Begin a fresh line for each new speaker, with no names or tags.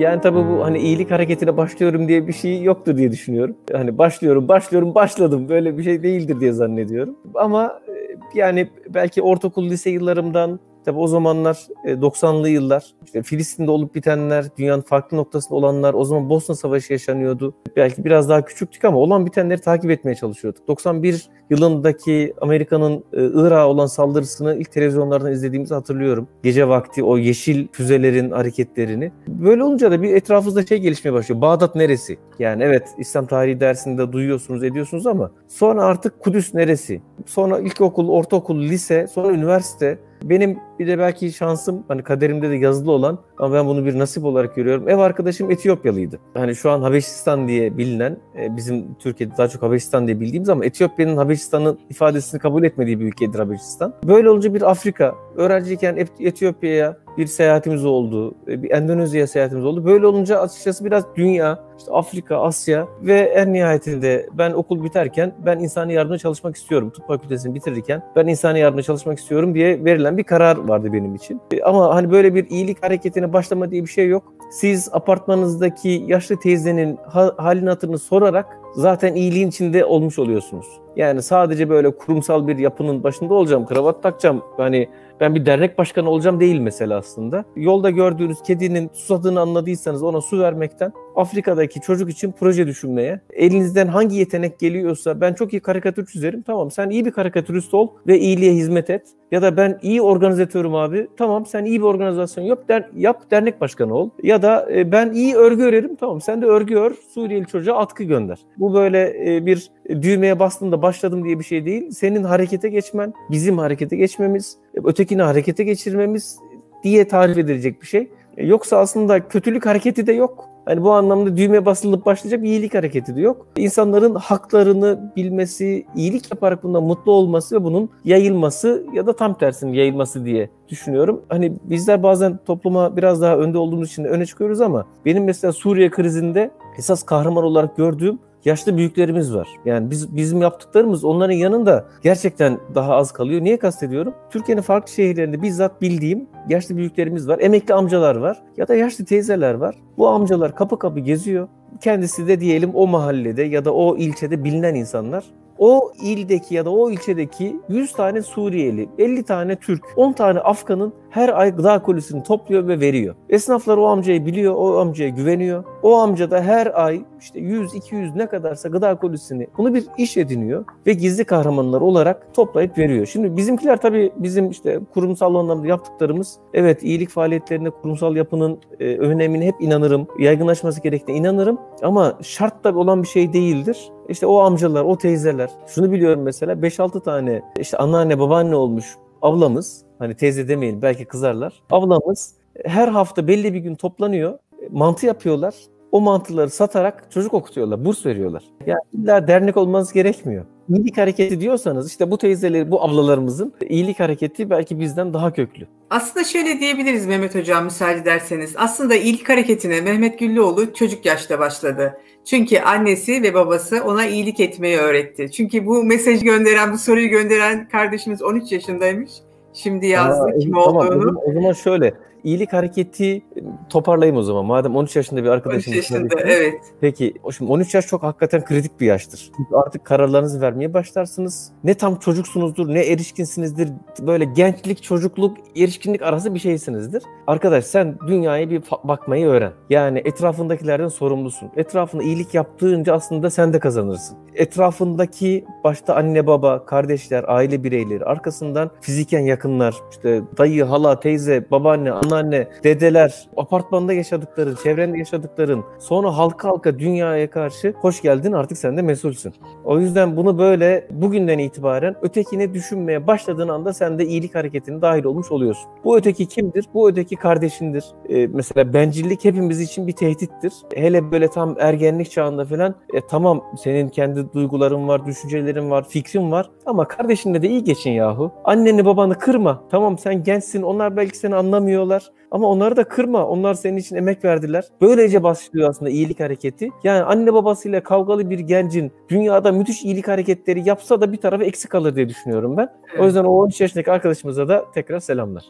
Yani tabii bu hani iyilik hareketine başlıyorum diye bir şey yoktur diye düşünüyorum. Hani başlıyorum, başlıyorum, başladım. Böyle bir şey değildir diye zannediyorum. Ama e, yani belki ortaokul, lise yıllarımdan Tabi o zamanlar 90'lı e, yıllar işte Filistin'de olup bitenler, dünyanın farklı noktasında olanlar, o zaman Bosna Savaşı yaşanıyordu. Belki biraz daha küçüktük ama olan bitenleri takip etmeye çalışıyorduk. 91 yılındaki Amerika'nın e, Irak'a olan saldırısını ilk televizyonlardan izlediğimizi hatırlıyorum. Gece vakti o yeşil füzelerin hareketlerini. Böyle olunca da bir etrafımızda şey gelişmeye başlıyor. Bağdat neresi? Yani evet İslam tarihi dersinde duyuyorsunuz, ediyorsunuz ama sonra artık Kudüs neresi? Sonra ilkokul, ortaokul, lise, sonra üniversite benim bir de belki şansım hani kaderimde de yazılı olan ama ben bunu bir nasip olarak görüyorum. Ev arkadaşım Etiyopyalıydı. Hani şu an Habeşistan diye bilinen e, bizim Türkiye'de daha çok Habeşistan diye bildiğimiz ama Etiyopya'nın Habeşistan'ın ifadesini kabul etmediği bir ülkedir Habeşistan. Böyle olunca bir Afrika öğrenciyken Etiyopya'ya bir seyahatimiz oldu. E, bir Endonezya seyahatimiz oldu. Böyle olunca açıkçası biraz dünya, işte Afrika, Asya ve en nihayetinde ben okul biterken ben insani yardımda çalışmak istiyorum. Tıp fakültesini bitirirken ben insani yardımda çalışmak istiyorum diye verilen bir karar vardı benim için. E, ama hani böyle bir iyilik hareketine başlama diye bir şey yok. Siz apartmanınızdaki yaşlı teyzenin halini hatırını sorarak zaten iyiliğin içinde olmuş oluyorsunuz. Yani sadece böyle kurumsal bir yapının başında olacağım, kravat takacağım. Hani ben bir dernek başkanı olacağım değil mesela aslında. Yolda gördüğünüz kedinin susadığını anladıysanız ona su vermekten Afrika'daki çocuk için proje düşünmeye, elinizden hangi yetenek geliyorsa ben çok iyi karikatür çizerim. Tamam sen iyi bir karikatürist ol ve iyiliğe hizmet et. Ya da ben iyi organizatörüm abi. Tamam sen iyi bir organizasyon yap, der, yap dernek başkanı ol. Ya da e, ben iyi örgü örerim. Tamam sen de örgü ör. Suriyeli çocuğa atkı gönder. Bu böyle e, bir düğmeye bastığında başladım diye bir şey değil. Senin harekete geçmen, bizim harekete geçmemiz, ötekini harekete geçirmemiz diye tarif edilecek bir şey. E, yoksa aslında kötülük hareketi de yok. Hani bu anlamda düğme basılıp başlayacak bir iyilik hareketi de yok. İnsanların haklarını bilmesi, iyilik yaparak bundan mutlu olması ve bunun yayılması ya da tam tersinin yayılması diye düşünüyorum. Hani bizler bazen topluma biraz daha önde olduğumuz için öne çıkıyoruz ama benim mesela Suriye krizinde esas kahraman olarak gördüğüm yaşlı büyüklerimiz var. Yani biz bizim yaptıklarımız onların yanında gerçekten daha az kalıyor. Niye kastediyorum? Türkiye'nin farklı şehirlerinde bizzat bildiğim yaşlı büyüklerimiz var. Emekli amcalar var ya da yaşlı teyzeler var. Bu amcalar kapı kapı geziyor. Kendisi de diyelim o mahallede ya da o ilçede bilinen insanlar o ildeki ya da o ilçedeki 100 tane Suriyeli, 50 tane Türk, 10 tane Afgan'ın her ay gıda kolisini topluyor ve veriyor. Esnaflar o amcayı biliyor, o amcaya güveniyor. O amca da her ay işte 100, 200 ne kadarsa gıda kolisini bunu bir iş ediniyor ve gizli kahramanlar olarak toplayıp veriyor. Şimdi bizimkiler tabii bizim işte kurumsal anlamda yaptıklarımız evet iyilik faaliyetlerine kurumsal yapının e, önemine hep inanırım. Yaygınlaşması gerektiğine inanırım ama şart da olan bir şey değildir. İşte o amcalar, o teyzeler. Şunu biliyorum mesela 5-6 tane işte anneanne, babaanne olmuş ablamız. Hani teyze demeyin belki kızarlar. Ablamız her hafta belli bir gün toplanıyor. Mantı yapıyorlar. O mantıları satarak çocuk okutuyorlar, burs veriyorlar. Yani illa dernek olmanız gerekmiyor. İyilik hareketi diyorsanız işte bu teyzeleri, bu ablalarımızın iyilik hareketi belki bizden daha köklü.
Aslında şöyle diyebiliriz Mehmet Hocam müsaade ederseniz. Aslında iyilik hareketine Mehmet Güllüoğlu çocuk yaşta başladı. Çünkü annesi ve babası ona iyilik etmeyi öğretti. Çünkü bu mesajı gönderen, bu soruyu gönderen kardeşimiz 13 yaşındaymış. Şimdi yazdı Aa, kim tamam, olduğunu. O
zaman, o zaman şöyle iyilik hareketi toparlayayım o zaman. Madem 13 yaşında bir arkadaşım.
13 yaşında evet.
Peki şimdi 13 yaş çok hakikaten kritik bir yaştır. Artık kararlarınızı vermeye başlarsınız. Ne tam çocuksunuzdur ne erişkinsinizdir. Böyle gençlik, çocukluk, erişkinlik arası bir şeysinizdir. Arkadaş sen dünyaya bir bakmayı öğren. Yani etrafındakilerden sorumlusun. Etrafında iyilik yaptığınca aslında sen de kazanırsın. Etrafındaki başta anne baba, kardeşler, aile bireyleri, arkasından fiziken yakınlar, işte dayı, hala, teyze, babaanne, anneanne, dedeler, apartmanda yaşadıkların, çevrende yaşadıkların, sonra halka halka dünyaya karşı hoş geldin artık sen de mesulsün. O yüzden bunu böyle bugünden itibaren ötekini düşünmeye başladığın anda sen de iyilik hareketine dahil olmuş oluyorsun. Bu öteki kimdir? Bu öteki kardeşindir. Ee, mesela bencillik hepimiz için bir tehdittir. Hele böyle tam ergenlik çağında falan e, tamam senin kendi duyguların var, düşüncelerin var, fikrin var ama kardeşinle de iyi geçin yahu. Anneni babanı kırma. Tamam sen gençsin onlar belki seni anlamıyorlar ama onları da kırma. Onlar senin için emek verdiler. Böylece başlıyor aslında iyilik hareketi. Yani anne babasıyla kavgalı bir gencin dünyada müthiş iyilik hareketleri yapsa da bir tarafı eksik kalır diye düşünüyorum ben. O yüzden o 13 yaşındaki arkadaşımıza da tekrar selamlar.